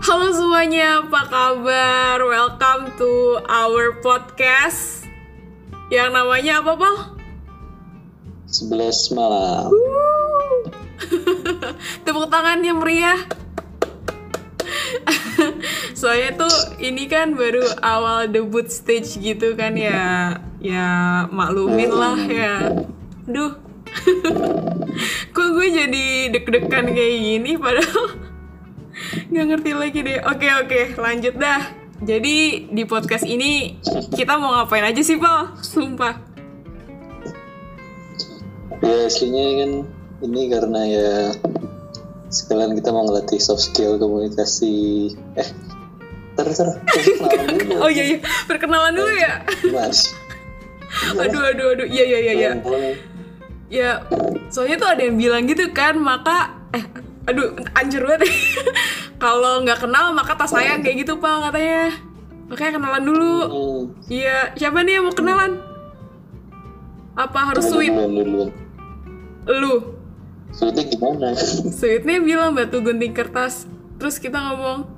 Halo semuanya, apa kabar? Welcome to our podcast. Yang namanya apa, Paul? 11 malam. Tepuk tangan yang meriah. Soalnya tuh ini kan baru awal debut stage gitu kan ya. Ya maklumin lah ya. Duh. Kok gue jadi deg-degan kayak gini padahal nggak ngerti lagi deh Oke oke lanjut dah Jadi di podcast ini kita mau ngapain aja sih Pal? Sumpah Ya aslinya kan ini karena ya sekalian kita mau ngelatih soft skill komunikasi. Eh, ter ter perkenalan dulu. Oh iya iya perkenalan dulu ya Mas. Aduh aduh aduh iya iya iya iya. Ya, soalnya tuh ada yang bilang gitu kan, maka eh aduh anjir banget. Kalau nggak kenal maka tak sayang kayak gitu pak katanya. Makanya kenalan dulu. Hmm. Iya, siapa nih yang mau kenalan? Apa harus sweet? Lu. Sweetnya gimana? Sweetnya bilang batu gunting kertas. Terus kita ngomong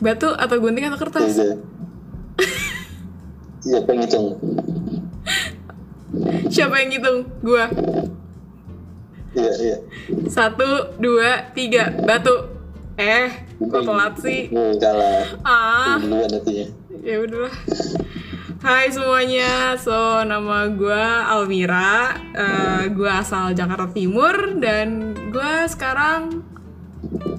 batu atau gunting atau kertas? Siapa yang ngitung? Siapa yang ngitung? Gua. Iya, iya. Satu, dua, tiga, batu. Eh, kok telat sih? Hmm, kalah. Ah. Duluan artinya. ya udahlah Hai semuanya, so nama gue Almira, Eh, gue asal Jakarta Timur dan gue sekarang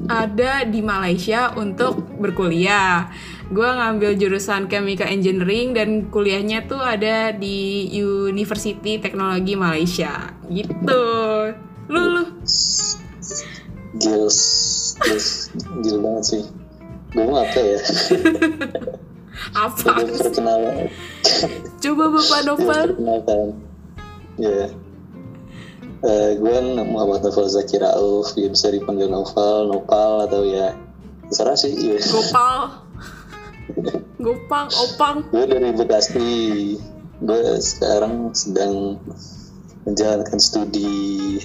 ada di Malaysia untuk berkuliah. Gue ngambil jurusan Chemical Engineering dan kuliahnya tuh ada di University Teknologi Malaysia, gitu. Lu lu, Gils, gils, gil banget sih. Gue apa ya? apa? Perkenalan. Coba Bapak Novel. Perkenalkan. Ya. Eh, gue Muhammad Novel Zakir Auf, ya bisa dipanggil Novel, Nopal atau ya terserah sih. Ya. Gopal, Gopang, Opang. Gue dari Bekasi. Gue sekarang sedang menjalankan studi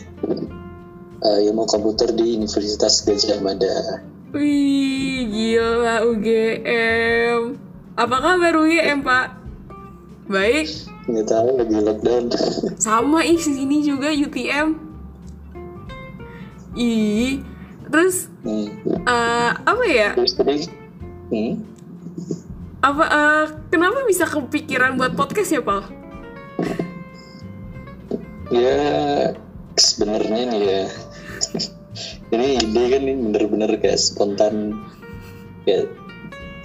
eh, ilmu komputer di Universitas Gajah Mada. Wih, gila UGM. Apa kabar UGM, Pak? Baik. Nggak tahu lagi lockdown. Sama ih sini juga UTM. Ih, terus Hmm. eh, apa ya? Terus hmm? Apa eh, kenapa bisa kepikiran buat podcast ya, Pak? Ya sebenarnya nih ya. ini ide kan ini bener-bener kayak spontan kayak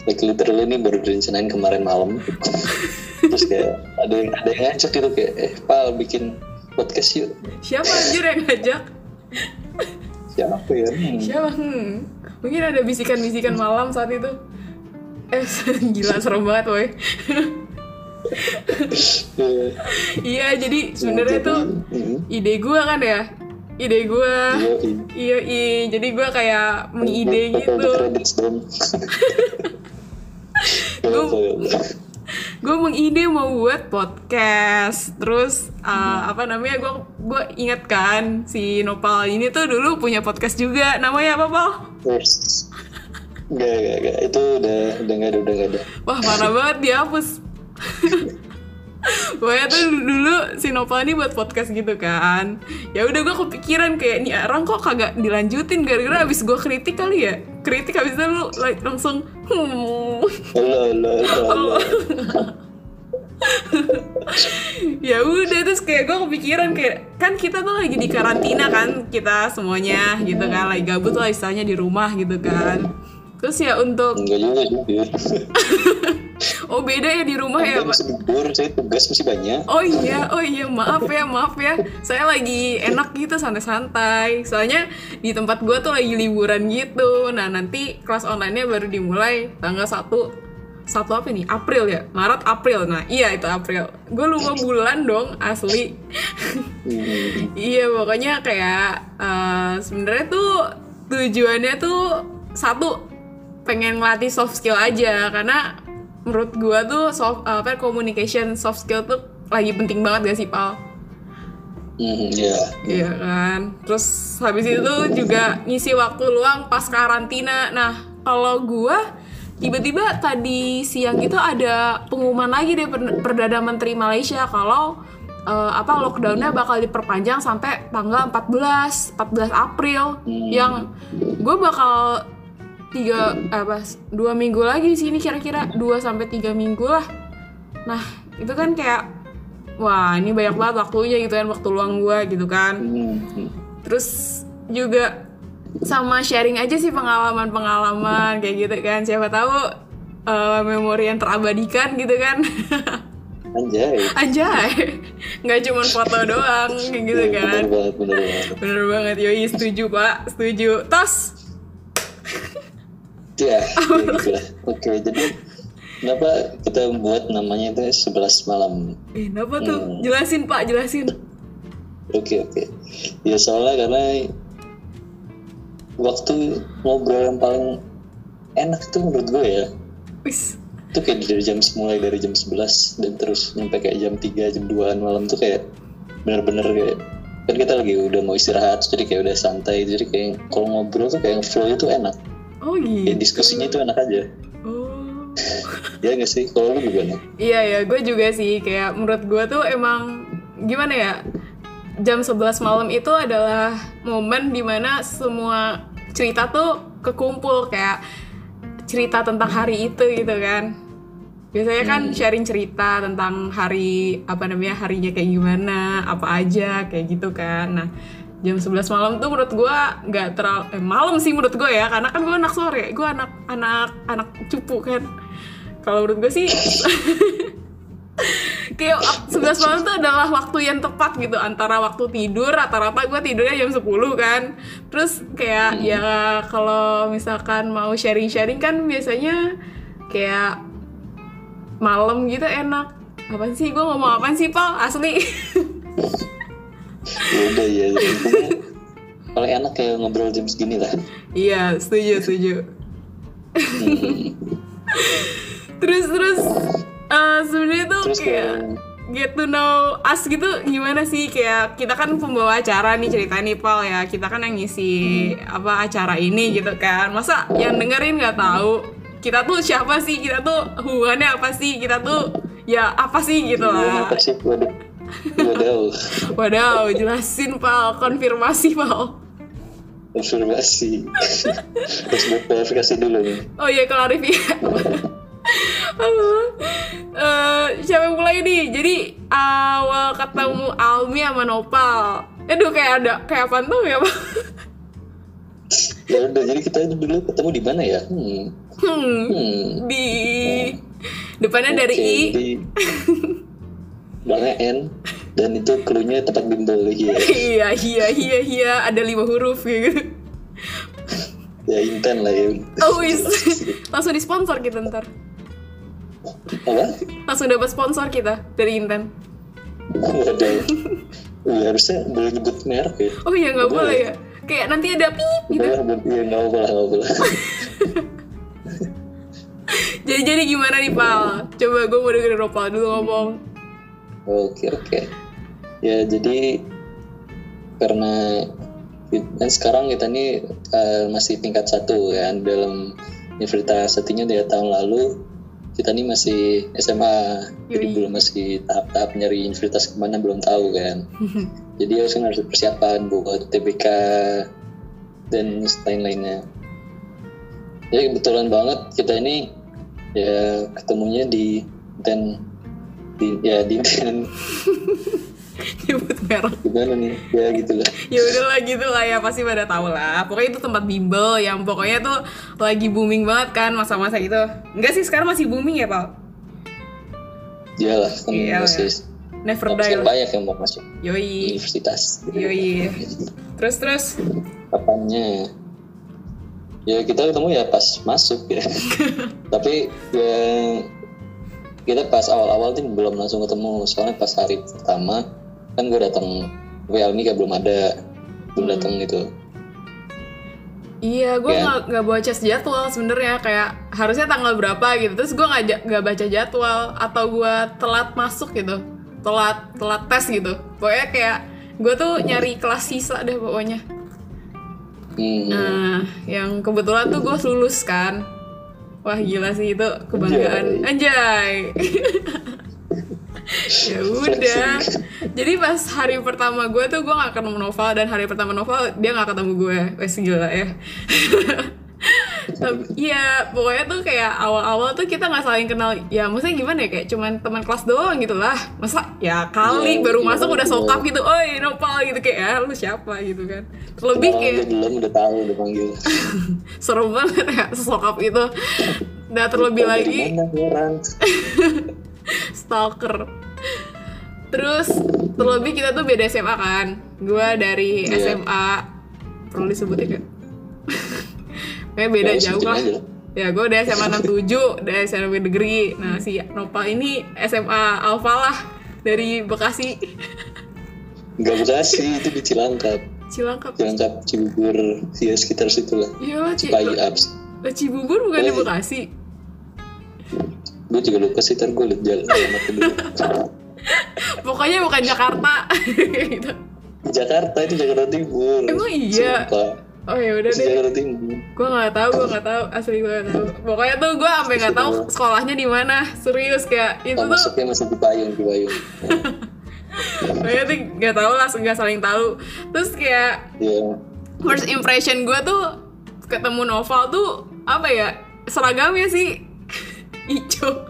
like literally ini baru direncanain kemarin malam. Terus kayak ada yang ada yang ngajak gitu kayak eh pal bikin podcast yuk. Siapa anjir yang ngajak? Siapa ya? Hmm. Siapa? Hmm. Mungkin ada bisikan-bisikan malam saat itu. Eh, gila serem banget, woy. Iya, jadi sebenarnya tuh hmm. ide gue kan ya ide gue Iya, iya jadi gue kayak mengide gitu. Gua- Apa ya? gue mengide mau buat podcast terus uh, apa namanya gue gue inget kan si Nopal ini tuh dulu punya podcast juga namanya apa Pal? Terus Gak, gak, gak. Itu udah, udah gak ada, udah gak ada. wah parah banget dihapus Pokoknya tuh dulu si Nopal ini buat podcast gitu kan. Ya udah gue kepikiran kayak nih orang kok kagak dilanjutin? Gara-gara abis gue kritik kali ya? Kritik abis itu lu like, langsung hmm. Halo, halo, halo. ya udah terus kayak gue kepikiran kayak kan kita tuh lagi di karantina kan kita semuanya gitu kan lagi gabut lah istilahnya di rumah gitu kan. Terus ya untuk. oh beda ya di rumah ya Anda pak? masih libur, saya tugas masih banyak. oh iya oh iya maaf ya maaf ya. Saya lagi enak gitu santai-santai. Soalnya di tempat gue tuh lagi liburan gitu. Nah nanti kelas online-nya baru dimulai tanggal 1 satu apa nih April ya? Maret April. Nah iya itu April. Gue lupa bulan dong asli. Hmm. Iya pokoknya kayak eh, sebenarnya tuh tujuannya tuh satu pengen ngelatih soft skill aja. Karena menurut gua tuh soft apa communication soft skill tuh lagi penting banget gak sih Pal? Hmm, ya. Iya kan. Terus habis itu juga ngisi waktu luang pas karantina. Nah kalau gua tiba-tiba tadi siang itu ada pengumuman lagi deh Per- perdana menteri Malaysia kalau eh, apa lockdownnya bakal diperpanjang sampai tanggal 14 14 April Hmm. yang gue bakal tiga apa dua minggu lagi sih ini kira-kira. 2 sampai tiga minggu lah. Nah itu kan kayak wah ini banyak banget waktunya gitu kan waktu luang gue gitu kan. Hmm, terus juga sama sharing aja sih pengalaman-pengalaman kayak gitu kan. Siapa tahu eh, memori yang terabadikan gitu kan. Anjay. anjay. Nggak cuma foto doang kayak gitu Iya, kan. Bener banget, bener banget. bener banget. Yoi setuju pak. Setuju. Tos Ya, ya gitu lah. Oke, jadi kenapa kita buat namanya itu 11 malam? eh kenapa tuh Hmm. jelasin pak jelasin Oke, oke. Ya soalnya karena waktu ngobrol yang paling enak tuh menurut gue ya, wis itu kayak dari jam mulai dari jam 11 dan terus sampai kayak jam 3, jam 2 malam tuh kayak bener-bener kayak kan kita lagi udah mau istirahat jadi kayak udah santai jadi kayak kalau ngobrol tuh kayak flow itu enak oh gitu. kayak diskusinya itu enak aja. Oh. Ya nggak sih? Kalau lu gimana? Iya ya, gue juga sih. Kayak menurut gue tuh emang gimana ya? Jam 11 malam itu adalah momen di mana semua cerita tuh kekumpul. Kayak cerita tentang hari itu gitu kan. Biasanya kan sharing cerita tentang hari apa namanya harinya kayak gimana, apa aja kayak gitu kan. Nah jam 11 malam tuh menurut gue nggak terlalu eh, malam sih menurut gue ya karena kan gue anak sore gue anak anak anak cupu kan. Kalau menurut gue sih kayak 11 malam tuh adalah waktu yang tepat gitu antara waktu tidur rata-rata gue tidurnya jam 10 kan. Terus kayak ya kalau misalkan mau sharing-sharing kan biasanya kayak malam gitu enak. Apa sih? Gue ngomong apa sih pal? Asli ya udah ya intinya paling enak kayak ngobrol jam segini lah. Iya setuju setuju. Terus terus eh, sebenarnya tuh terus kayak kayak get to know us gitu gimana sih? Kayak kita kan pembawa acara nih cerita nih Pal ya. Kita kan yang ngisi apa acara ini gitu kan. Masa yang dengerin nggak tahu? Kita tuh siapa sih? Kita tuh hubungannya apa sih? Kita tuh ya apa sih gitu Gimana lah. apa sih waduh waduh wadaw jelasin Pal konfirmasi Pal konfirmasi terus buat verifikasi dulu nih oh iya klarifikasi Eh, siapa yang mulai nih? Jadi awal ketemu Almi sama Nopal. Aduh kayak ada kayak apa tuh ya Pak? ya udah jadi kita dulu ketemu di mana ya hmm. Hmm, hmm. di depannya dari Oke, I. di belakangnya N dan itu klunya tempat bimbel ya iya iya iya iya ada lima huruf gitu. ya inten lah ya Oh wis, langsung disponsor kita ntar. apa Langsung dapat sponsor kita dari Inten. waduh ya, harusnya boleh nyebut merek ya Oh iya nggak Boleh. boleh ya. Kayak nanti ada pip gitu. Boleh, boleh. Iya, nggak apa lah, nggak lah. Jadi jadi gimana nih Pal? Coba gue mau dengerin Nopal dulu ngomong. Oke, oke. Ya, jadi karena kan sekarang kita nih eh, masih tingkat satu kan dalam universitas satunya dari tahun lalu kita nih masih SMA jadi Yoi. belum masih tahap-tahap nyari universitas ke mana belum tahu kan jadi harus harus persiapan buat TBK dan lain-lainnya jadi kebetulan banget kita ini ya ketemunya di dan di ya di dan Nyebut merek. gimana nih? Ya gitulah ya udahlah gitu lah ya pasti pada tahu lah. Pokoknya itu tempat bimbel yang pokoknya tuh lagi booming banget kan masa-masa itu. Enggak sih sekarang masih booming ya pak? Iyalah kan Iya, masih never die lah. banyak yang mau masuk yoi. universitas. Yoi. Terus terus? Kapannya? Ya kita ketemu ya pas masuk ya. Tapi ya kita pas awal-awal tuh belum langsung ketemu soalnya pas hari pertama kan gue datang Almi kayak belum ada belum Hmm. datang gitu iya gue Kan? nggak nggak baca jadwal sebenarnya kayak harusnya tanggal berapa gitu terus gue nggak nggak baca jadwal atau gue telat masuk gitu telat telat tes gitu pokoknya kayak gue tuh nyari kelas sisa deh pokoknya Hmm. Nah, yang kebetulan tuh gue lulus kan. Wah gila sih itu kebanggaan. Anjay. ya udah. Jadi pas hari pertama gue tuh gue gak ketemu Noval dan hari pertama Noval dia gak ketemu gue. Wes gila ya. Iya pokoknya tuh kayak awal-awal tuh kita nggak saling kenal. Ya maksudnya gimana ya? Kayak cuman teman kelas doang gitu lah. Masa ya kali Iya, baru iya, masuk udah iya. sokap gitu. Oi nopal gitu. Kayak ya lu siapa? gitu kan. Lebih Orang kayak udah belum udah tahu udah panggil. serem banget ya sokap itu udah terlebih lagi. stalker. Terus terlebih kita tuh beda SMA kan. Gue dari Iya. SMA perlu disebutin gak? kayak beda Ya, jauh lah ya gue dari SMA 67 dari SMA negeri nah si Nopal ini SMA Alfa lah dari Bekasi Enggak Bekasi itu di Cilangkap. Cilangkap Cilangkap Cibubur ya sekitar situ lah. iya lah Ci- Cipai Ups. Cibubur bukan di Oh. Bekasi Gue juga lupa sih, ntar gue liat jalan dulu. pokoknya bukan Jakarta gitu Jakarta itu Jakarta Timur. Emang iya? Sumpah. Oh ya udah Itu deh. gue nggak? Tahu gue nggak tahu. Asli gue nggak tahu. Pokoknya tuh gue sampai nggak tahu sekolahnya di mana. Serius kayak itu Oh, tuh masuknya masih di payung, di payung. pokoknya tuh nggak tahu lah nggak saling tahu. Terus kayak Ya, first impression gue tuh ketemu Noval tuh apa ya? Seragamnya sih. Hijau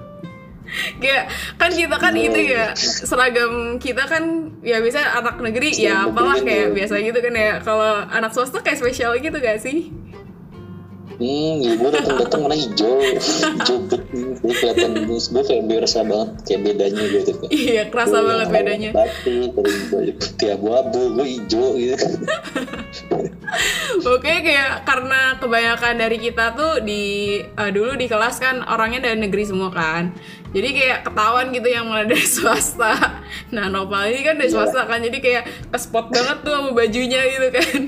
kayak kan kita kan itu ya seragam kita kan ya biasa anak negeri ya apalah kayak biasa gitu kan ya kalau anak swasta kayak spesial gitu gak sih Hmm, ya gue datang datang mana hijau, hijau bet, nih, gue kelihatan gue kayak berasa banget kayak bedanya gitu kan. iya kerasa Gua banget bedanya Batik, terus gue putih abu-abu, gue hijau gitu. Oke kayak karena kebanyakan dari kita tuh di eh, dulu di kelas kan orangnya dari negeri semua kan. Jadi kayak ketahuan gitu yang mulai dari swasta. Nah Nopal ini kan dari Iya. swasta kan jadi kayak ke spot banget tuh sama bajunya gitu kan.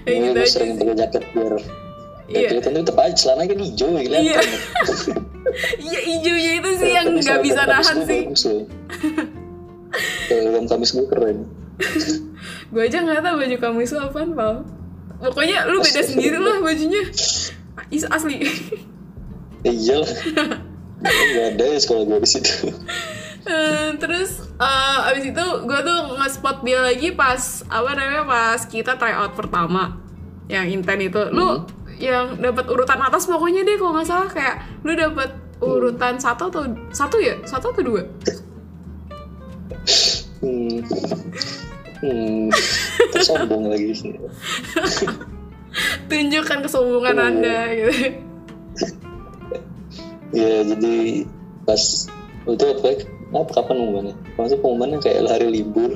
ya gitu gue aja. sering pakai jaket biar Iya. Ya, kelihatan tetap aja celana kan hijau ya kelihatan. Iya. Iya hijaunya itu sih yang nggak bisa kamis nahan sih. Seragam kamis gue keren. Gue aja nggak tahu baju kamu itu apaan Pal. Pokoknya lu beda sendiri lah bajunya. Is asli. Ya iyalah. Gak ada ya sekolah gue di situ. Eh, terus eh, abis itu gue tuh nge-spot dia lagi pas apa namanya pas kita try out pertama yang inten itu lu yang dapat urutan atas pokoknya deh kalau nggak salah kayak lu dapat urutan satu atau satu ya satu atau dua Hmm. Hmm. Tersombong lagi sih. tunjukkan kesombongan Oh. anda gitu Ya jadi pas itu apa apa kapan pengumumannya? Maksudnya pengumumannya kayak hari libur.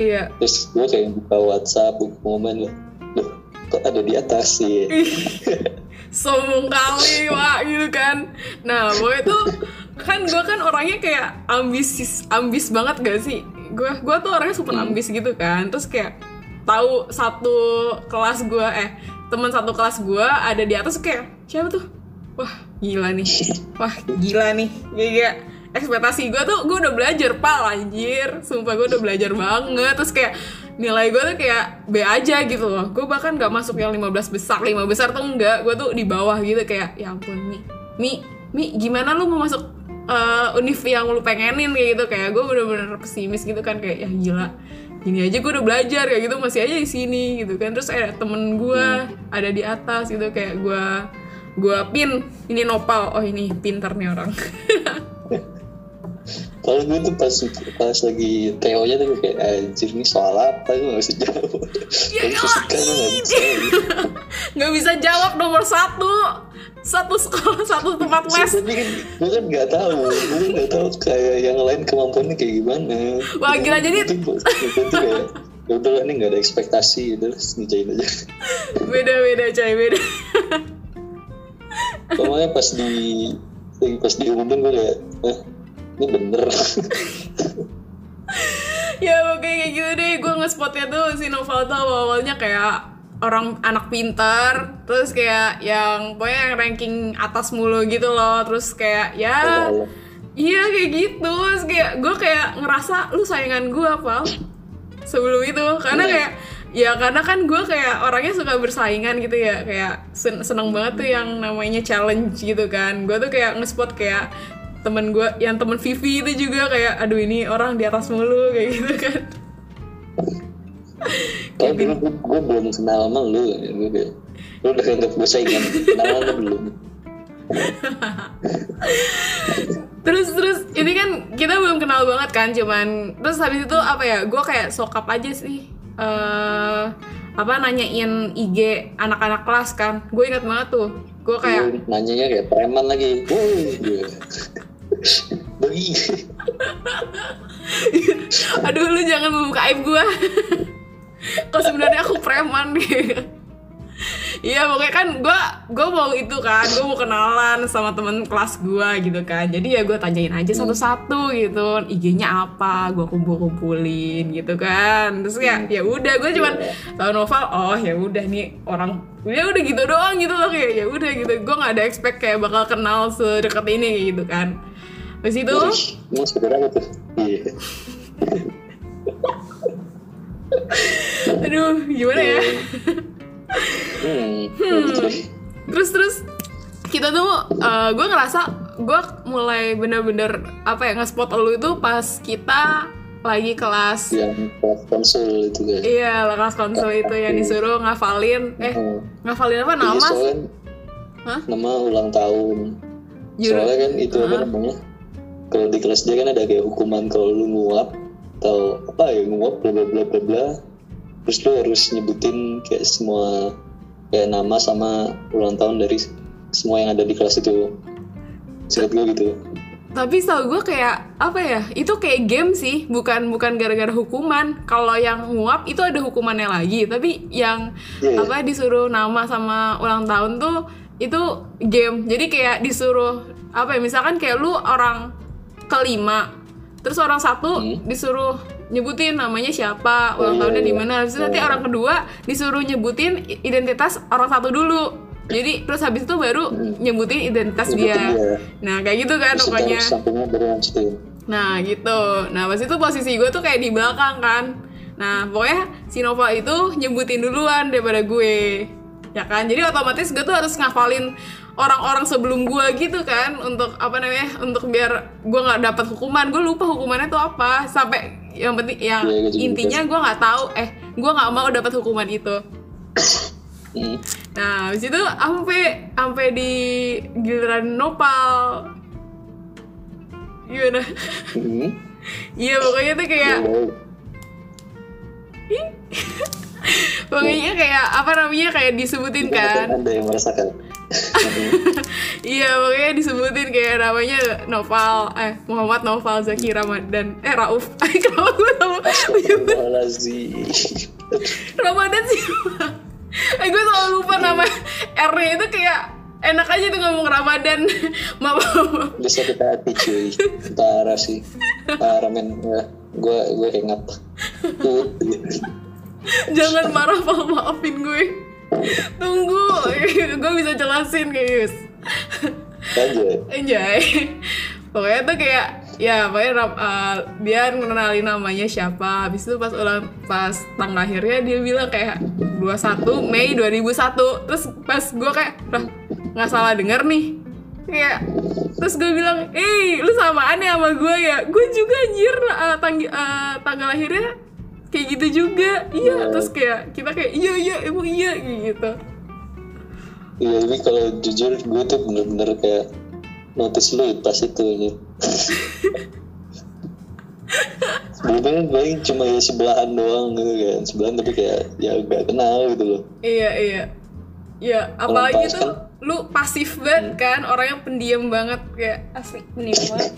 iya Terus gue kayak buka WhatsApp, buka pengumuman lah. Loh, kok ada di atas sih? sombong kali wah gitu kan nah gue tuh kan gue kan orangnya kayak ambis ambis banget gak sih gue gue tuh orangnya super ambis gitu kan terus kayak tahu satu kelas gue eh teman satu kelas gue ada di atas kayak siapa tuh wah gila nih. Wah gila nih. Kayak ekspektasi gue tuh gue udah belajar pal anjir sumpah gue udah belajar banget. Terus kayak nilai gue tuh kayak B aja gitu loh. Gue bahkan gak masuk yang 15 besar. 5 besar tuh enggak gue tuh di bawah gitu. Kayak ya ampun Mi. Mi Mi gimana lu mau masuk eh, univ yang lu pengenin? Kayak gitu. Kayak gue bener-bener pesimis gitu kan. Kayak ya gila. Gini aja gue udah belajar. Kayak gitu. Masih aja di sini gitu kan. Terus ada temen gue ada di atas gitu. Kayak gue gue pin. Ini nopal. Oh ini pinter nih orang. Kalau gue tuh pas pas lagi TO-nya tuh kayak anjir ini soal apa gue gak bisa jawab. Ya fisika gue gak bisa. nggak bisa jawab nomor satu. Satu sekolah satu tempat les Tapi kan gue kan gak tahu, gue kan gak tahu kayak yang lain kemampuannya kayak gimana. Wah, gila, jadi- ya udahlah ini gak ada ekspektasi. Udah ngerjain aja. beda beda coy beda Pokoknya pas di pas diumumin gue kayak, eh, ini bener. ya oke kayak gitu deh. Gue ngespotnya tuh si Noval tuh awal-awalnya kayak orang anak pintar terus kayak yang pokoknya yang ranking atas mulu gitu loh. Terus kayak ya Oh, iya kayak gitu. Terus kayak gue kayak ngerasa lu sayangan gue apa sebelum itu. Karena Iya. kayak ya karena kan gue kayak orangnya suka bersaingan gitu ya. Kayak sen- seneng banget tuh yang namanya challenge gitu kan. Gue tuh kayak nge-spot kayak temen gue yang temen Vivi itu juga kayak aduh ini orang di atas mulu kayak gitu kan. Dulu gue, gue belum kenal sama lu, gue kayak, lu udah anggap gue saingan, kenal lu belum? terus terus ini kan kita belum kenal banget kan cuman terus habis itu apa ya? Gue kayak sokap aja sih eh apa nanyain IG anak-anak kelas kan. Gue ingat banget tuh. Gue kayak Lu nanyanya kayak preman lagi. Bagi, aduh lu jangan membuka aib gue kok sebenarnya aku preman gitu Iya pokoknya kan gue gue mau itu kan gue mau kenalan sama temen kelas gue gitu kan. Jadi ya gue tanyain aja satu-satu gitu. IG-nya apa gue kumpul-kumpulin gitu kan. Terus ya ya udah gue cuman tahu novel oh ya udah nih orang ya udah gitu doang gitu loh kayak ya udah gitu. Gue nggak ada expect kayak bakal kenal sedekat ini gitu kan. Terus itu? Mau apa tuh? Iya. aduh gimana ya Hmm, terus terus kita tuh gue ngerasa gue mulai bener-bener apa ya nge-spot lu itu pas kita lagi kelas Yang kelas konsul itu kan. iya kelas konsul itu yang disuruh ngafalin eh Hmm. ngafalin apa Iya, nama soalnya Hah? nama ulang tahun. Juru- Soalnya kan itu apa namanya? Kalau di kelas dia kan ada kayak hukuman kalau lu nguap atau apa ya nguap bla bla bla bla bla. Terus lu harus nyebutin kayak semua kayak nama sama ulang tahun dari semua yang ada di kelas itu. Singkat gue gitu. tapi tau gue kayak apa ya itu kayak game sih bukan bukan gara-gara hukuman kalau yang nguap itu ada hukumannya lagi tapi yang Iya, iya. apa disuruh nama sama ulang tahun tuh itu game jadi kayak disuruh apa ya misalkan kayak lu orang kelima terus orang satu Hmm. disuruh nyebutin namanya siapa Oh, ulang tahunnya di mana terus nanti Iya. orang kedua disuruh nyebutin identitas orang satu dulu jadi terus habis itu baru nyebutin identitas dia nah kayak gitu kan pokoknya. Nah gitu. Nah pas itu posisi gue tuh kayak di belakang kan. Nah pokoknya si Nova itu nyebutin duluan daripada gue. Ya kan. Jadi otomatis gue tuh harus ngafalin orang-orang sebelum gue gitu kan untuk apa namanya untuk biar gue nggak dapat hukuman gue lupa hukumannya tuh apa sampai yang penting yang gue juga intinya gue nggak tahu eh gue nggak mau dapat hukuman itu Hmm. nah habis itu sampai sampai di giliran nopal gimana Hmm. iya pokoknya tuh kayak. Pokoknya kayak apa namanya kayak disebutin kan Anda yang merasakan. Iya pokoknya disebutin kayak namanya Noval Eh Muhammad Noval Zaki Ramadan Eh Rauf kenapa gue Astagfirullahaladzim. Ramadan sih Eh gue selalu lupa nama R-nya itu kayak Enak aja tuh ngomong Ramadan Maaf maaf Udah sakit hati cuy. Parah sih. Parah men. Ya, gue gue hengap. Tuh. Jangan marah maaf maafin gue Tunggu Gue bisa jelasin guys Aja. Anjay. Pokoknya tuh kayak ya pokoknya uh, dia mengenali namanya siapa. Habis itu pas ulang pas tanggal akhirnya dia bilang kayak 21 Mei 2001. Terus pas gue kayak lah nggak salah denger nih. Kayak terus gue bilang, "Eh, lu samaan ya sama gue ya?" Gue juga anjir uh, tanggi- uh, tanggal akhirnya kayak gitu juga. Iya, terus kayak kita kayak iya iya emang iya gitu. Iya tapi kalau jujur gue tuh bener-bener kayak notice lu pas itu ya. Sebelumnya kan paling cuma ya sebelahan doang gitu kan Sebelahan tapi kayak ya gak kenal gitu loh Iya iya. Ya apalagi tuh lu pasif banget kan, orangnya pendiam banget kayak asli pendiam banget.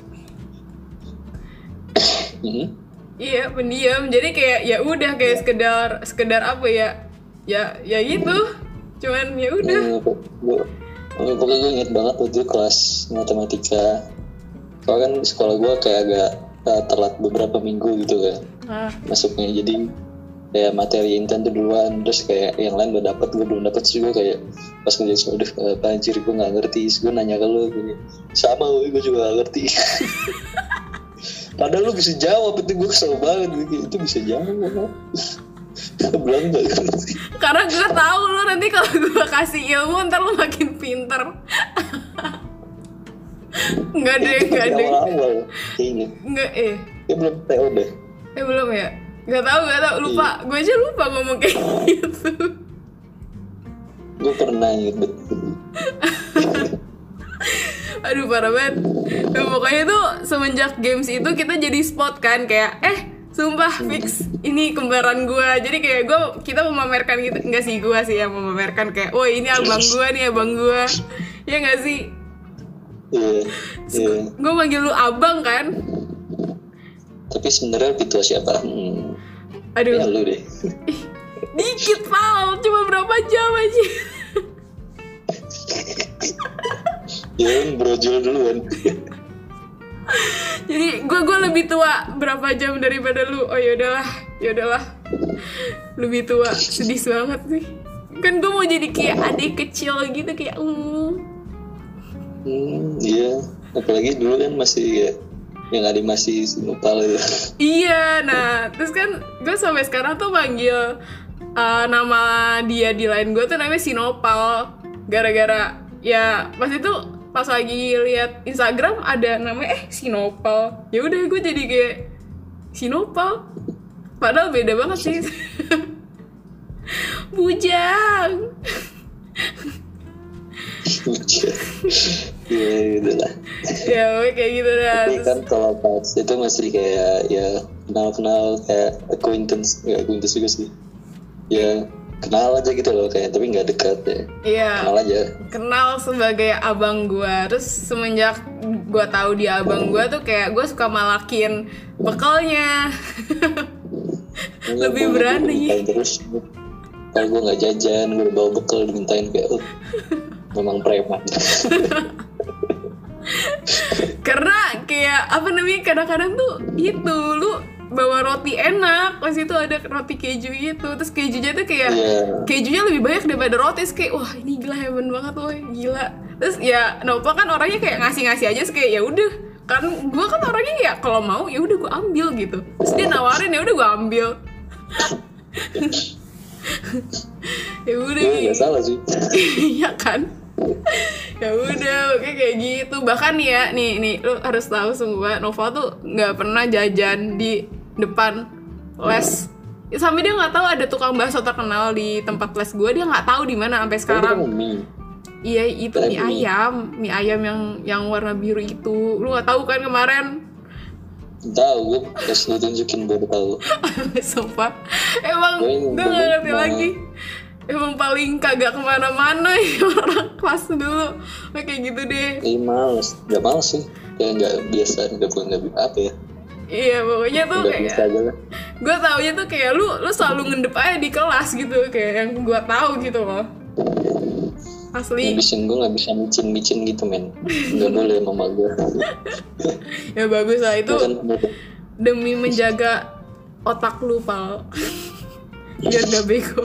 Iya pendiam. Jadi kayak ya udah kayak sekedar sekedar apa ya? Ya ya gitu. Cuman ya udah. Gue, pokoknya gue inget banget waktu itu kelas matematika Soalnya kan sekolah gue kayak agak uh, telat beberapa minggu gitu kan Nah, masuknya jadi kayak materi intan tuh duluan terus kayak yang lain udah dapet gue belum dapet juga kayak pas ngerjain semua udah apa anjir gue nggak ngerti gue nanya ke lu gue, sama gue juga gak ngerti padahal lu bisa jawab itu gue kesel banget gitu itu bisa jawab belum banget karena gue tahu lo nanti kalau gue kasih ilmu ntar lo makin pinter Enggak deh, enggak deh. awal-awal kayaknya Enggak eh. ya belum TO deh Eh belum ya? Gak tahu, gak tahu. Lupa. Gue aja lupa ngomong kayak gitu. gue pernah inget betul Aduh parah banget. Nah, pokoknya tuh semenjak games itu kita jadi spot kan kayak eh sumpah fix ini kembaran gue jadi kayak gue kita memamerkan gitu. Enggak sih gue sih yang memamerkan kayak oh ini abang gue nih abang gue ya nggak sih? Iya iya. gue manggil lu abang kan? Tapi sebenarnya tua siapa? Hmm, aduh. Ya lu deh. Dikit pal cuma berapa jam aja ya kan brojol duluan jadi gue gue lebih tua berapa jam daripada lu? Oh yaudahlah yaudahlah lebih tua sedih banget sih. Kan gue mau jadi kayak adik kecil gitu kayak uh. Hmm iya. Apalagi dulu kan masih ya yang ada masih sinopal itu. Iya nah terus kan gue sampai sekarang tuh manggil uh, nama dia di lain gue tuh namanya Sinopal gara-gara ya pas itu pas lagi lihat Instagram ada namanya eh Sinopal. Ya udah gue jadi kayak Sinopal? Padahal beda banget sih. Bujang. Iya gitu lah. Ya kayak gitu dah. Tapi kan kalau pas itu masih kayak ya kenal-kenal kayak acquaintance nggak acquaintance juga sih. Ya kenal aja gitu loh kayak tapi nggak dekat ya. Iya. Kenal aja. Kenal sebagai abang gua. Terus semenjak gua tahu dia abang gua tuh kayak gue suka malakin bekalnya Lebih Gua berani. terus. Kalau gue nggak jajan gue bawa bekal dimintain kayak oh, memang preman. Karena kayak apa namanya kadang-kadang tuh itu lu bawa roti enak. Pas itu ada roti keju gitu. Terus kejunya tuh kayak Iya. kejunya lebih banyak daripada roti. Terus kayak wah ini gila hebat banget woy gila. Terus ya Nova kan orangnya kayak ngasih-ngasih aja. Terus kayak ya udah. Kan gue kan orangnya ya kalau mau ya udah gue ambil gitu. Terus dia nawarin ya udah gue ambil. Ya udah. Nggak salah sih. Iya kan? ya udah oke kayak gitu. Bahkan ya nih nih lu harus tahu semua Nova tuh nggak pernah jajan di depan les. Sampai dia nggak tahu ada tukang bakso terkenal di tempat les gue dia nggak tahu di mana sampai sekarang. kan mie. iya itu mie Mie. ayam. Mie ayam yang yang warna biru itu. Lu nggak tahu kan kemarin? Tahu gue pas lu tunjukin baru tahu. Sumpah. Emang Gue nggak ngerti lagi. Emang paling kagak ke mana-mana ya orang kelas dulu. Kayak gitu deh. Ih males, nggak males sih. Kayak nggak biasa, nggak bi- apa ya Iya pokoknya tuh bisa kayak gue taunya tuh kayak lu lu selalu ngendep aja di kelas gitu kayak yang gue tahu gitu loh. Asli. Ngabisin gue nggak bisa micin-micin gitu men. Nggak boleh mama gue ya bagus lah itu demi menjaga otak lu pal. Biar gak bego.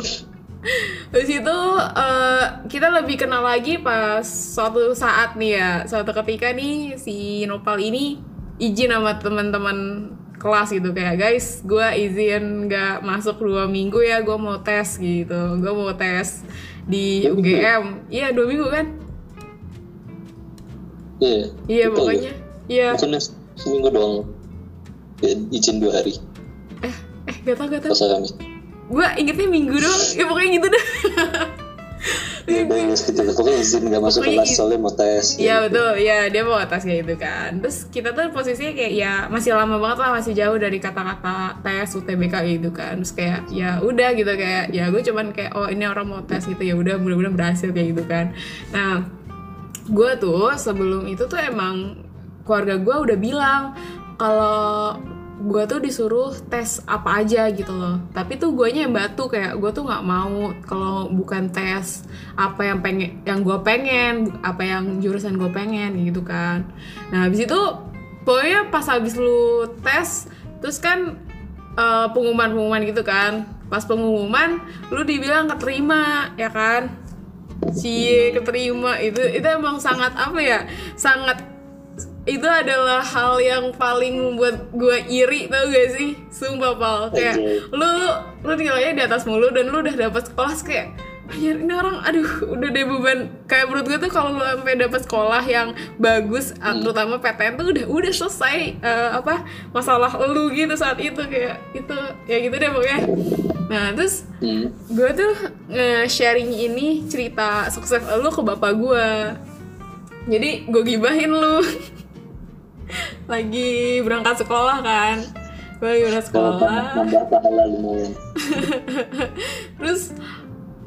Terus itu eh, kita lebih kenal lagi pas suatu saat nih ya suatu ketika nih si Nopal ini izin sama teman-teman kelas gitu. Kayak guys gue izin nggak masuk dua minggu ya gue mau tes gitu. Gue mau tes di Dua minggu? UGM iya dua minggu kan? Iya iya pokoknya. Iya. Bukannya seminggu doang ya, Izin dua hari. Eh eh gak tau gak tau gue ingetnya minggu doang. Ya pokoknya gitu dah Ya udah gitu Pokoknya izin nggak masuk Pokoknya kelas soalnya mau tes Iya betul, ya dia mau atas kayak gitu kan. Terus kita tuh posisinya kayak ya masih lama banget lah, masih jauh dari kata-kata tes UTBK gitu kan. Terus kayak ya udah gitu kayak ya gue cuman kayak oh ini orang mau tes gitu ya udah mudah-mudahan berhasil kayak gitu kan. Nah gue tuh sebelum itu tuh emang keluarga gue udah bilang kalau gue tuh disuruh tes apa aja gitu loh. Tapi tuh guanya yang batu kayak gue tuh nggak mau kalau bukan tes apa yang pengen yang gue pengen apa yang jurusan gue pengen gitu kan. Nah habis itu pokoknya pas habis lu tes terus kan eh, pengumuman-pengumuman gitu kan. Pas pengumuman lu dibilang keterima ya kan? Cie keterima. Itu itu emang sangat apa ya? Sangat itu adalah hal yang paling membuat gue iri tau gak sih? Sumpah pal. Kayak lu lu nilainya di atas mulu dan lu udah dapat sekolah kayak Anjir, ini orang aduh udah deh beban. Kayak menurut gue tuh kalau lu sampai dapat sekolah yang bagus ah, terutama PTN tuh udah udah selesai eh, apa masalah lu gitu saat itu kayak itu ya gitu deh pokoknya. Nah terus Hmm. gue tuh nge-sharing ini cerita sukses lu ke bapak gue jadi gue gibahin lu lagi berangkat sekolah kan? Gue lagi berangkat sekolah nambah pahala lumayan. terus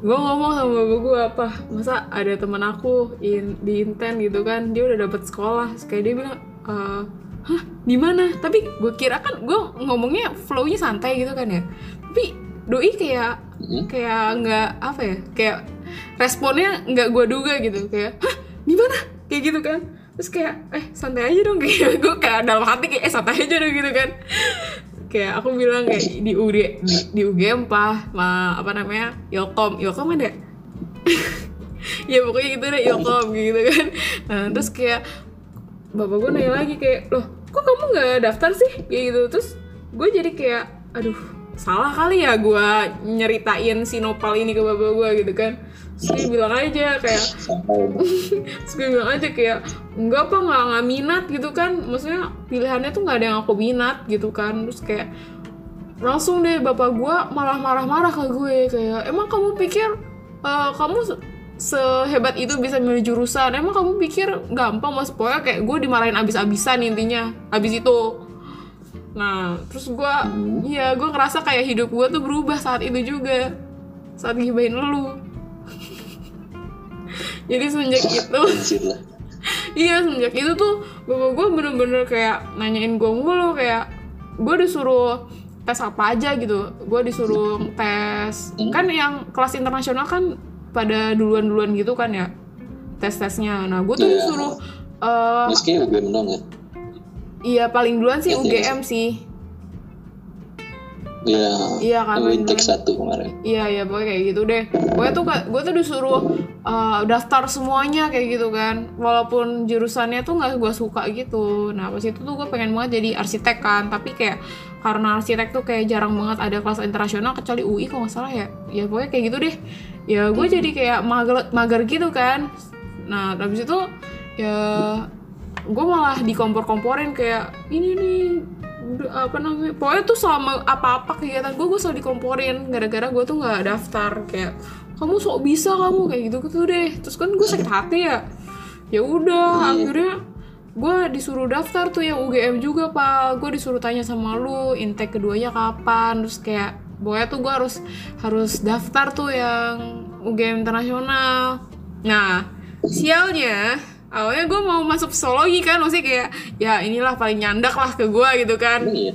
gue ngomong sama bapak gue apa? Masa ada teman aku in, di Inten gitu kan? Dia udah dapet sekolah. Terus kayak dia bilang "Eh, hah di mana? Tapi gue kira kan gue ngomongnya flownya santai gitu kan ya? Tapi doi kayak Hmm. kayak nggak apa ya? Kayak responnya nggak gue duga gitu. Kayak hah di mana? Kayak gitu kan terus kayak eh santai aja dong kayak gue kayak dalam hati kayak eh santai aja dong gitu kan. Kayak aku bilang kayak di UD di, di UGM ma apa namanya Ilkom Ilkom ada? Ya pokoknya gitu deh Ilkom gitu kan. Nah, terus kayak bapak gue nanya lagi kayak loh kok kamu nggak daftar sih? Kayak gitu. Terus gue jadi kayak aduh salah kali ya gue nyeritain si Nopal ini ke bapak gue gitu kan. Terus dia bilang aja kayak terus gue bilang aja kayak enggak apa nggak nggak minat gitu kan. Maksudnya pilihannya tuh nggak ada yang aku minat gitu kan. Terus kayak langsung deh bapak gue malah marah-marah ke gue kayak emang kamu pikir eh, kamu se- sehebat itu bisa milih jurusan? Emang kamu pikir gampang mas? Pokoknya kayak gue dimarahin abis-abisan intinya abis itu nah terus gue iya gue ngerasa kayak hidup gue tuh berubah saat itu juga saat ngibahin lu jadi semenjak itu. Iya semenjak itu tuh bapak gue bener-bener kayak nanyain gue mulu kayak gue disuruh tes apa aja gitu gue disuruh tes kan yang kelas internasional kan pada duluan-duluan gitu kan ya tes-tesnya nah gue tuh Iya. disuruh eh, Meski UGM dong ya. Iya paling duluan sih Iya, UGM sih Iya. Iya, kan, intake satu kemarin. Iya iya pokoknya kayak gitu deh. Pokoknya tuh gue tuh disuruh uh, daftar semuanya kayak gitu kan. Walaupun jurusannya tuh nggak gue suka gitu. Nah pas itu tuh gue pengen banget jadi arsitek kan. Tapi kayak karena arsitek tuh kayak jarang banget ada kelas internasional kecuali UI kalau nggak salah ya. Ya pokoknya kayak gitu deh. Ya gue jadi kayak mager mager gitu kan. Nah habis itu ya gue malah dikompor-komporin kayak ini nih apa namanya? Pokoknya tuh selama apa-apa kegiatan gue gue selalu dikomporin gara-gara gue tuh nggak daftar kayak kamu sok bisa kamu kayak gitu gitu deh. Terus kan gue sakit hati ya. Ya udah akhirnya gue disuruh daftar tuh yang UGM juga pak. Gue disuruh tanya sama lu intake keduanya kapan? Terus kayak pokoknya tuh gue harus harus daftar tuh yang UGM internasional. Nah sialnya awalnya gue mau masuk psikologi kan maksudnya kayak ya inilah paling nyandak lah ke gue gitu kan Iya.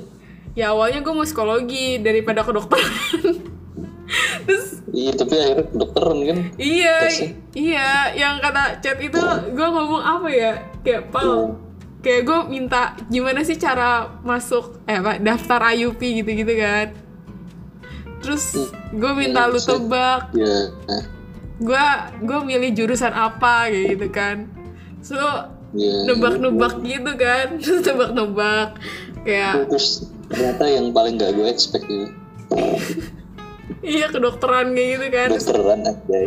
ya awalnya gue mau psikologi daripada kedokteran terus Iya, tapi akhirnya kedokteran kan. iya Tesnya. iya yang kata chat itu gue ngomong apa ya kayak pal kayak gue minta gimana sih cara masuk eh apa daftar IUP gitu-gitu kan terus gue minta lu Iya, tebak Iya. Nah, gue gue milih jurusan apa kayak gitu kan so iya. nebak-nebak gitu kan terus nebak-nebak kayak Terus ternyata yang paling gak gue expect gitu. iya kedokteran kayak gitu kan Terus, Dokteran aja.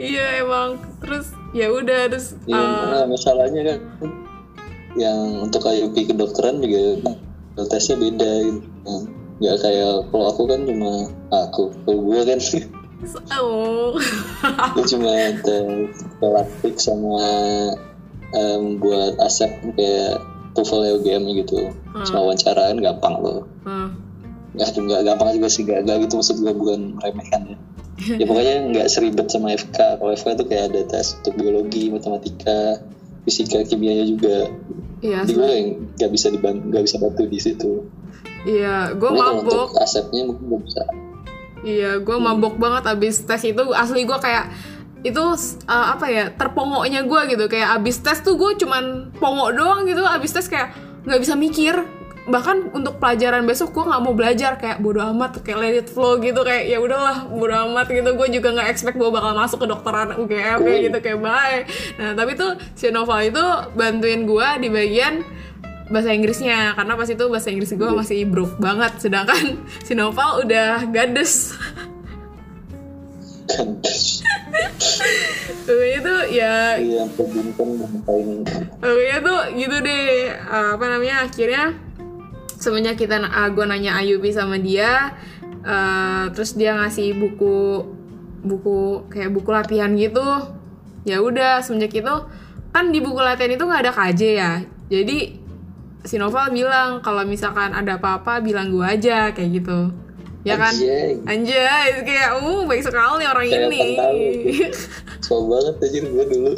iya emang terus ya udah terus Iya, uh, karena masalahnya kan yang untuk IUP kedokteran juga tesnya beda gitu. Nah, Nggak kayak kalau aku kan cuma aku, kalau gue kan oh gue cuma tes praktik sama em, buat asep kayak TOEFL UGM gitu. Cuma wawancara kan gampang loh. Hmm. Nggak nggak gampang juga sih, gak, gak gitu maksud gue bukan meremehkan ya. ya pokoknya nggak seribet sama FK. Kalau FK itu kayak ada tes untuk biologi, matematika, fisika, kimianya juga. iya Jadi gue yang nggak bisa dibantu, nggak bisa bantu di situ. iya gue mabok untuk asepnya mungkin gue bisa. iya gue mabok banget abis tes itu asli gue kayak itu uh, apa ya terpongoknya gue gitu. Kayak abis tes tuh gue cuman pongok doang gitu. Abis tes kayak nggak bisa mikir. Bahkan untuk pelajaran besok gue nggak mau belajar. Kayak bodo amat kayak let it flow gitu. Kayak ya udahlah bodo amat gitu. Gue juga nggak expect gue bakal masuk ke dokteran UGM kayak gitu. Kayak bye. Nah tapi tuh si Nova itu bantuin gue di bagian bahasa Inggrisnya. Karena pas itu bahasa Inggris gue masih broke banget. Sedangkan si Noval udah gades Kandas. pokoknya tuh ya. Iya, pokoknya tuh gitu deh. Uh, apa namanya akhirnya semenjak kita uh, gue nanya Ayubi sama dia uh, terus dia ngasih buku buku kayak buku latihan gitu. Ya udah semenjak itu kan di buku latihan itu nggak ada KJ ya. Jadi si Noval bilang kalau misalkan ada apa-apa bilang gue aja kayak gitu ya kan Anjay. anjay kayak uh baik sekali orang Kayak ini So banget aja gue dulu.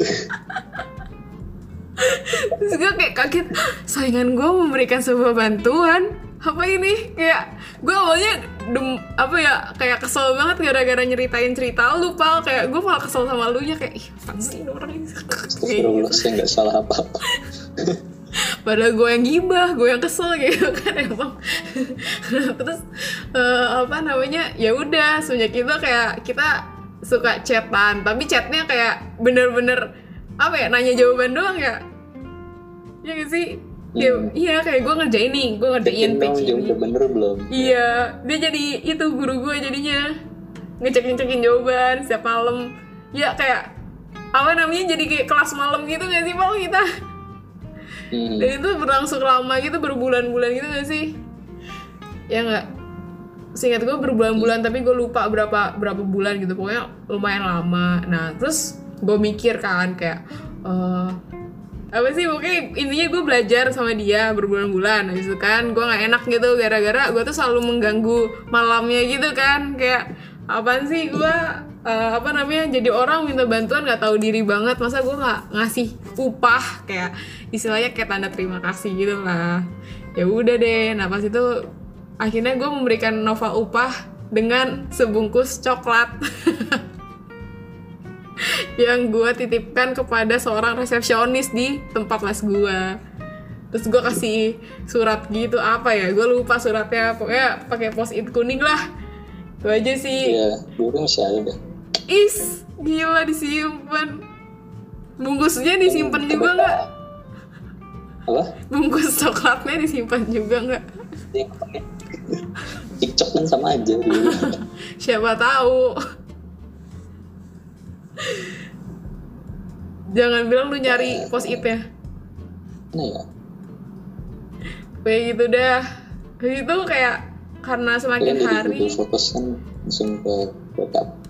Terus gue kayak kaget Saingan gue memberikan sebuah bantuan Apa ini? Kayak Gue awalnya dem, Apa ya Kayak kesel banget gara-gara nyeritain cerita lu Pal Kayak gue malah kesel sama lu nya Kayak ih apaan sih orang ini Kayak gitu. saya nggak salah apa-apa. Padahal gue yang gibah Gue yang kesel gitu kan emang Terus eh, Apa namanya Ya udah Semenjak itu kayak Kita suka chatan Tapi chatnya kayak Bener-bener Apa ya Nanya jawaban doang ya Iya gak sih? Ya, Hmm. Iya kayak gue ngerjain nih Gue ngerjain ini udah bener belum? Iya Dia jadi itu guru gue jadinya Ngecek-ngecekin jawaban Setiap malam Ya kayak Apa namanya Jadi kayak kelas malam gitu gak sih Paul kita Hmm. dan itu berlangsung lama gitu berbulan-bulan gitu gak sih? Ya nggak? Seingat gue berbulan-bulan tapi gue lupa berapa berapa bulan gitu. Pokoknya lumayan lama. Nah terus gue mikir kan kayak eh apa sih? Pokoknya intinya gue belajar sama dia berbulan-bulan. Habis kan gue nggak enak gitu. Gara-gara gue tuh selalu mengganggu malamnya gitu kan. Kayak apaan sih gue eh, apa namanya jadi orang minta bantuan nggak tahu diri banget. Masa gue nggak ngasih upah kayak istilahnya kayak tanda terima kasih gitu lah. Ya udah deh. Nah pas itu akhirnya gue memberikan Nova upah dengan sebungkus coklat. Yang gue titipkan kepada seorang resepsionis di tempat les gue terus gue kasih surat gitu apa ya gue lupa suratnya. Pokoknya pakai post it kuning lah. Itu aja sih. Iya, dulu masih ada. Is gila disimpan. Bungkusnya disimpan juga nggak? Apa? bungkus coklatnya disimpan juga nggak? TikTok kan sama aja. Siapa tahu. Jangan bilang lu nyari post it ya. Nah ya, kayak gitu dah. Kayak gitu kayak karena semakin hari. Fotos kan langsung ke backup.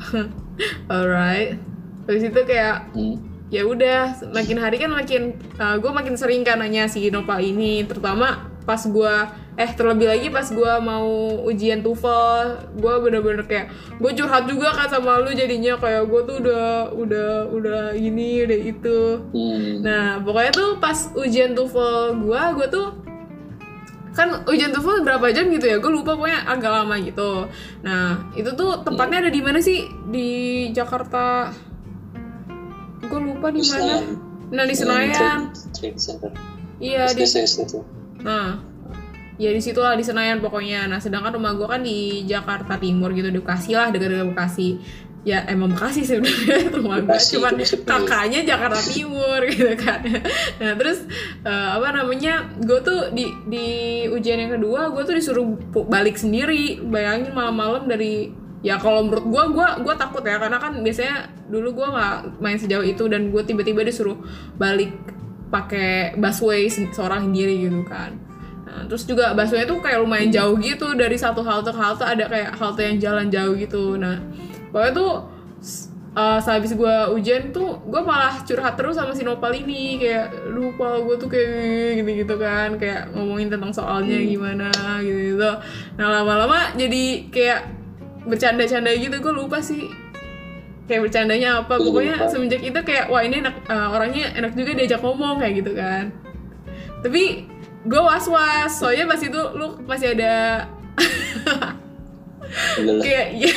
alright habis itu kayak Hmm. ya udah makin hari kan makin gue makin sering kan nanya si Nopal ini terutama pas gue eh terlebih lagi pas gue mau ujian TOEFL gue bener-bener kayak gue curhat juga kan sama lu jadinya kayak gue tuh udah udah udah ini udah itu Hmm. nah pokoknya tuh pas ujian TOEFL gue gue tuh kan ujian TOEFL berapa jam gitu ya gue lupa pokoknya agak lama gitu. Nah itu tuh tempatnya ada di mana sih? Di Jakarta. Gue lupa di mana. Nah di Senayan iya di nah ya di situ lah di Senayan pokoknya. Nah sedangkan rumah gue kan di Jakarta Timur gitu di Bekasi lah dekat-dekat Bekasi ya emang Bekasi sebenarnya rumah gue cuman kakaknya Jakarta Timur gitu kan. Nah terus eh, apa namanya gue tuh di di ujian yang kedua gue tuh disuruh balik sendiri. Bayangin malam-malam dari ya kalau menurut gue gue gue takut ya. Karena kan biasanya dulu gue nggak main sejauh itu dan gue tiba-tiba disuruh balik pakai busway se- seorang sendiri gitu kan. Nah, terus juga busway itu kayak lumayan jauh gitu. Dari satu halte ke halte ada kayak halte yang jalan jauh gitu. Nah pokoknya tuh uh, sehabis gue ujian tuh gue malah curhat terus sama si Nopal ini. Kayak lupa gue tuh kayak gitu gitu kan. Kayak ngomongin tentang soalnya gimana gitu gitu nah lama-lama jadi kayak bercanda-canda gitu. Gue lupa sih kayak bercandanya apa. Pokoknya lupa. semenjak itu kayak wah ini enak uh, orangnya enak juga diajak ngomong kayak gitu kan. Tapi gue was was soalnya pas itu lu masih ada Udah lah, kayak ya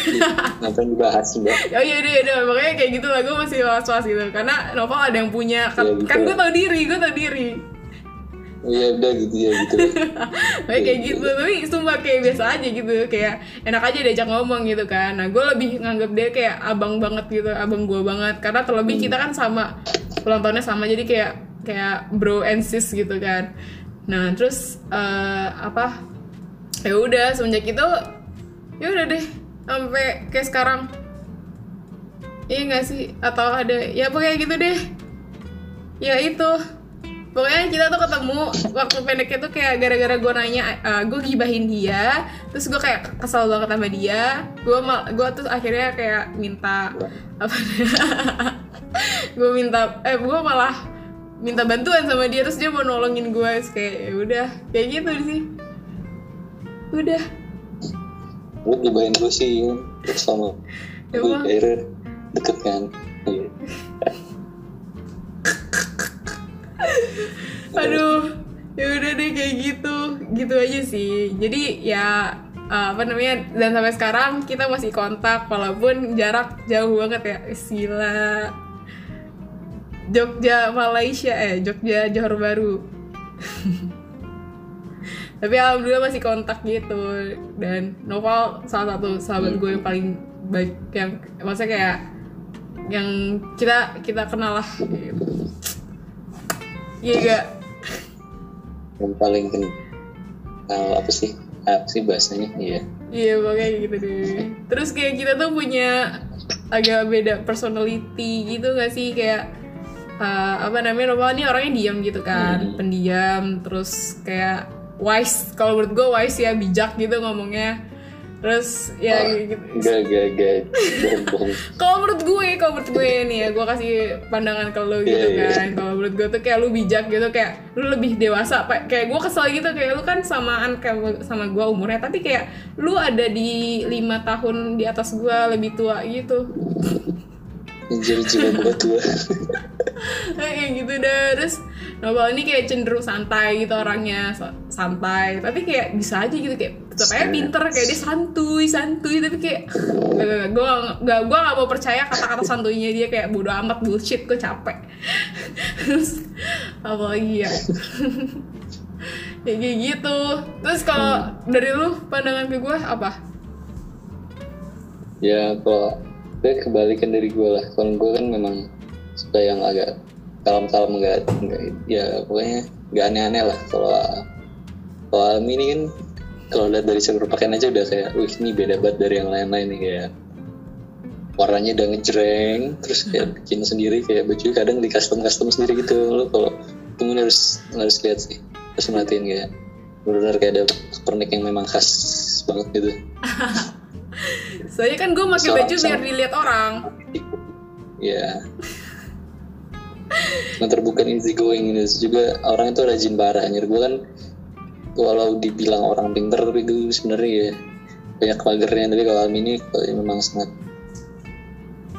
ngapain dibahas mbak? oh iya iya iya. Makanya kayak gitu lah gue masih was was gitu. Karena novel ada yang punya kan, Iya, gitu. kan gue tau diri gue tau diri. Iya udah gitu ya gitu. Makanya kayak gitu, tapi sumpah kayak biasa aja gitu. Kayak enak aja diajak ngomong gitu kan. Nah gue lebih nganggap dia kayak abang banget gitu, abang gue banget. Karena terlebih kita kan sama, ulang tahunnya sama. Jadi kayak kayak bro and sis gitu kan. Nah terus eh, apa? Ya udah semenjak itu ya udah deh sampai kayak sekarang. Iya nggak sih? Atau ada ya pokoknya gitu deh. Ya itu. Pokoknya kita tuh ketemu waktu pendeknya tuh kayak gara-gara gue nanya gue gibahin dia terus gue kayak kesel banget sama dia. Gue gue tuh akhirnya kayak minta apa gue minta eh gue malah minta bantuan sama dia terus dia mau nolongin gue kayak ya udah kayak gitu sih. Udah lu gibahin gue sih terus sama Ya gue akhirnya deket kan? Iya. aduh ya udah deh kayak gitu. Gitu aja sih. Jadi ya uh, apa namanya dan sampai sekarang kita masih kontak walaupun jarak jauh banget ya. Ih, gila. Jogja Malaysia eh Jogja Johor Baru tapi alhamdulillah masih kontak gitu. Dan Noval salah satu sahabat gue yang paling baik yang maksudnya kayak yang kita kita kenal lah gitu. Iya gak? yang paling kenal apa sih? Apa sih bahasanya? Iya. Iya pokoknya gitu deh. Terus kayak kita tuh punya agak beda personality gitu gak sih? Kayak uh, apa namanya Nopal ini orangnya diam gitu kan. Hmm. Pendiam terus kayak wise. Kalau menurut gue wise ya bijak gitu ngomongnya. Terus ya Ah, gitu. Gak, gak, gak, kalau menurut gue kalau menurut gue nih ya gue kasih pandangan ke lu gitu Iya, iya. kan. Kalau menurut gue tuh kayak lu bijak gitu kayak lu lebih dewasa. Pak. kayak gue kesel gitu kayak lu kan samaan kayak sama gue umurnya. Tapi kayak lu ada di lima tahun di atas gue lebih tua gitu. Anjir jiwa gue tua. Kayak gitu dah. Terus Nobel ini kayak cenderung santai gitu orangnya so- santai. Tapi kayak bisa aja gitu kayak tetap aja pinter kayak dia santuy santuy. Tapi kayak gak, gue gak gue gak mau percaya kata-kata santuynya dia kayak bodo amat bullshit gue capek. Terus apa lagi ya kayak gitu. Terus kalau dari lu pandangan ke gue apa? Ya kalau gue kebalikan dari gue lah. Kalau gue kan memang suka yang agak kalem-kalem enggak, enggak ya pokoknya nggak aneh-aneh lah kalau kalau Almi ini kan kalau lihat dari cara berpakaian aja udah kayak wih ini beda banget dari yang lain-lain nih kayak warnanya udah ngejreng terus kayak bikin sendiri kayak baju kadang di custom custom sendiri gitu. Lo kalau tunggu harus harus lihat sih harus merhatiin kayak benar-benar kayak ada pernik yang memang khas banget gitu. Soalnya kan gue pakai baju biar dilihat orang. Ya yang terbuka easy going ini juga orang itu rajin parah anjir gue kan walau dibilang orang pinter tapi itu sebenarnya ya banyak magernya. Tapi kalau Almi ini kalau memang sangat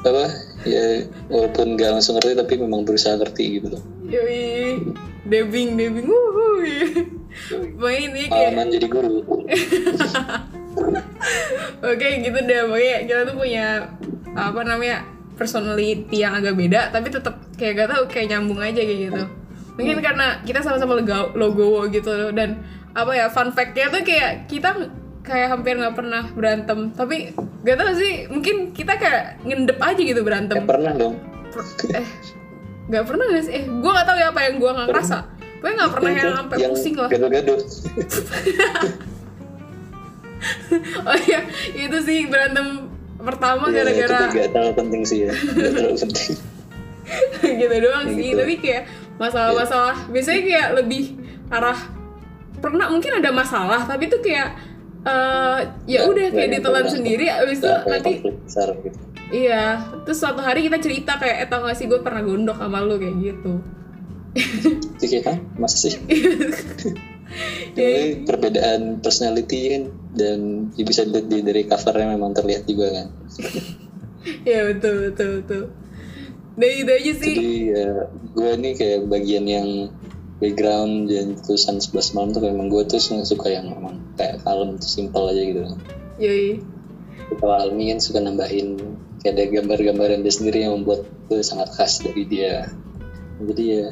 apa? Ya walaupun gak langsung ngerti tapi memang berusaha ngerti gitu loh. Yoi, debing, debing, wuhu. Pokoknya ini kayak, jadi guru. Oke gitu deh, pokoknya kita tuh punya apa namanya personality yang agak beda, tapi tetap kayak gak tau kayak nyambung aja kayak gitu. Mungkin karena kita sama-sama logo, logowo gitu loh, dan apa ya fun fact-nya tuh kayak kita kayak hampir nggak pernah berantem, tapi gak tau sih, mungkin kita kayak ngendep aja gitu ya berantem. pernah dong eh nggak pernah gak sih? Eh, gue nggak tahu ya apa yang gue nggak ngerasa. Gue nggak pernah yang sampai pusing lah. gaduh-gaduh Oh iya, itu sih berantem pertama ya, itu gara-gara gak terlalu penting sih ya gak terlalu penting gitu doang sih. Gitu. Tapi kayak masalah-masalah biasanya kayak lebih arah pernah mungkin ada masalah tapi tuh kayak eh ya udah kayak ditelan sendiri abis itu nanti besar gitu iya terus suatu hari kita cerita kayak eh tau gak sih gue pernah gondok sama lu kayak gitu Jadi kayak, Hah? masa sih? Jadi perbedaan personality kan dan ya bisa dilihat di- dari covernya memang terlihat juga kan. ya betul betul betul Nah itu aja sih Jadi ya gue nih kayak bagian yang background dan tulisan 11 malam tuh memang gue tuh suka yang memang kayak kalem tuh simple aja gitu. Yoi Kalau Almi kan suka nambahin kayak ada gambar-gambaran dia sendiri yang membuat itu sangat khas dari dia. Jadi ya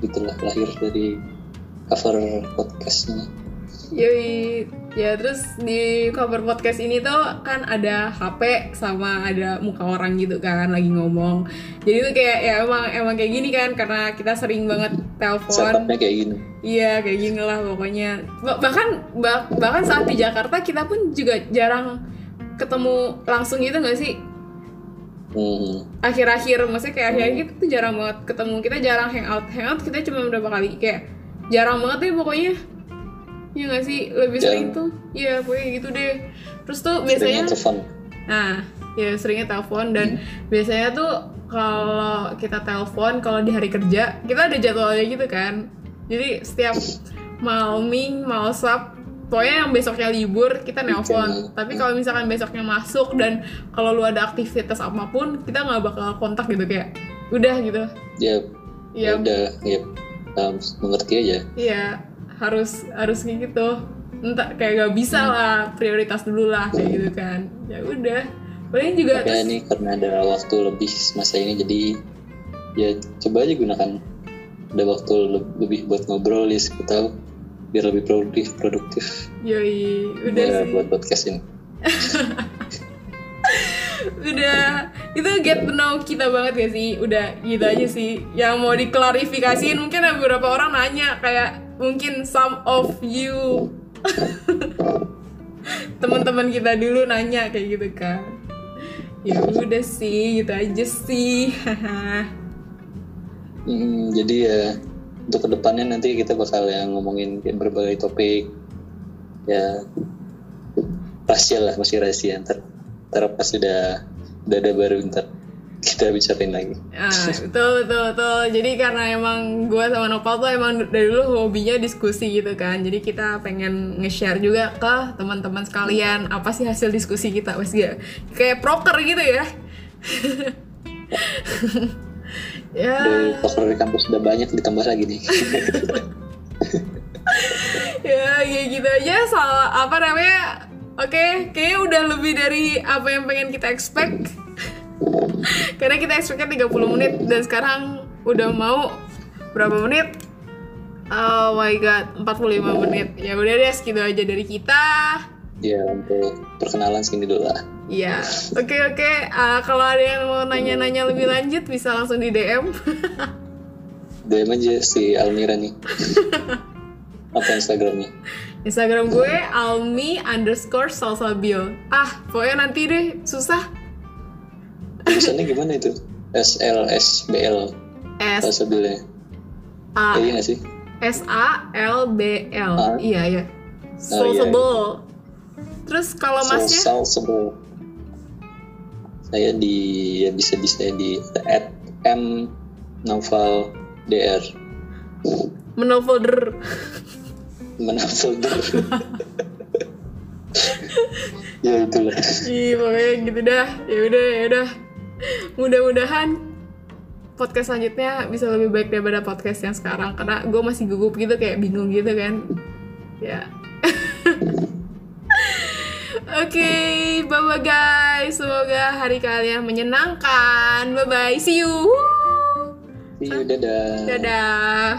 itulah lahir dari cover podcastnya. Yoi Ya terus di cover podcast ini tuh kan ada HP sama ada muka orang gitu kan lagi ngomong. Jadi tuh kayak ya emang emang kayak gini kan karena kita sering banget telepon. Kayak gini. Iya kayak gini lah pokoknya. Ba- bahkan bah- bahkan saat di Jakarta kita pun juga jarang ketemu langsung gitu nggak sih? Hmm. Akhir-akhir maksudnya kayak akhir-akhir kita tuh jarang banget ketemu. Kita jarang hangout. Hangout kita cuma berapa kali kayak jarang banget deh pokoknya. Iya nggak sih? Lebih sering tuh. Iya pokoknya gitu deh. Terus tuh biasanya Seringnya telepon. Nah, ya seringnya telepon dan biasanya tuh kalau kita telepon kalau di hari kerja kita ada jadwalnya gitu kan. Jadi setiap mau ming, mau sab, pokoknya yang besoknya libur kita nelpon. Tapi kalau misalkan besoknya masuk dan kalau lu ada aktivitas apa pun kita nggak bakal kontak gitu kayak udah gitu. Ya, Iya, ya udah, ya paham, mengerti aja. iya harus harus kayak gitu. Entah kayak gak bisa lah prioritas dulu lah kayak gitu kan. Ya udah. Paling juga Tapi terus- ini karena ada waktu lebih masa ini jadi ya coba aja gunakan ada waktu le- lebih buat ngobrol ya siapa tahu biar lebih produktif produktif Yoi, udah ya, sih. buat podcast ini. Udah, itu get to know kita banget ya sih. Udah gitu aja sih. Yang mau diklarifikasiin mungkin ada beberapa orang nanya kayak mungkin some of you teman-teman kita dulu nanya kayak gitu kan. Ya udah sih, gitu aja sih. Hmm, jadi ya untuk ke depannya nanti kita bakal yang ngomongin berbagai topik ya rahasia lah masih rahasia ntar ntar pas sudah udah ada baru ntar kita bicarain lagi Ah, betul, betul, betul. Jadi karena emang gue sama Nopal tuh emang dari dulu hobinya diskusi gitu kan. Jadi kita pengen nge-share juga ke teman-teman sekalian apa sih hasil diskusi kita, wes gak? Kayak proker gitu ya. ya, Dari poker di kampus udah banyak ditambah lagi nih ya kayak gitu aja soal apa namanya. Oke, kayaknya udah lebih dari apa yang pengen kita expect. Karena kita expectnya 30 menit dan sekarang udah mau berapa menit? Oh my god, 45 menit. Ya udah deh segitu aja dari kita. ya untuk perkenalan segini dulu lah Iya. Oke oke, Ah, kalau ada yang mau nanya-nanya lebih lanjut bisa langsung di DM. DM aja si Almira nih apa Instagramnya Instagram gue almi underscore salsabil. Ah, pokoknya nanti deh, susah. Tulisannya gimana itu S L S B L S bahasa bilnya A iya nggak sih S A L B L. Iya ya. Oh, iya, Salsable. Terus kalau masnya sebel. Saya di ya bisa di saya di at m novel dr mana folder. ya itulah. Iya pokoknya gitu dah. Ya udah ya udah. Mudah-mudahan podcast selanjutnya bisa lebih baik daripada podcast yang sekarang karena gue masih gugup gitu kayak bingung gitu kan. Ya. Oke, bye bye guys. Semoga hari kalian menyenangkan. Bye bye. See you. See you, dadah. Dadah.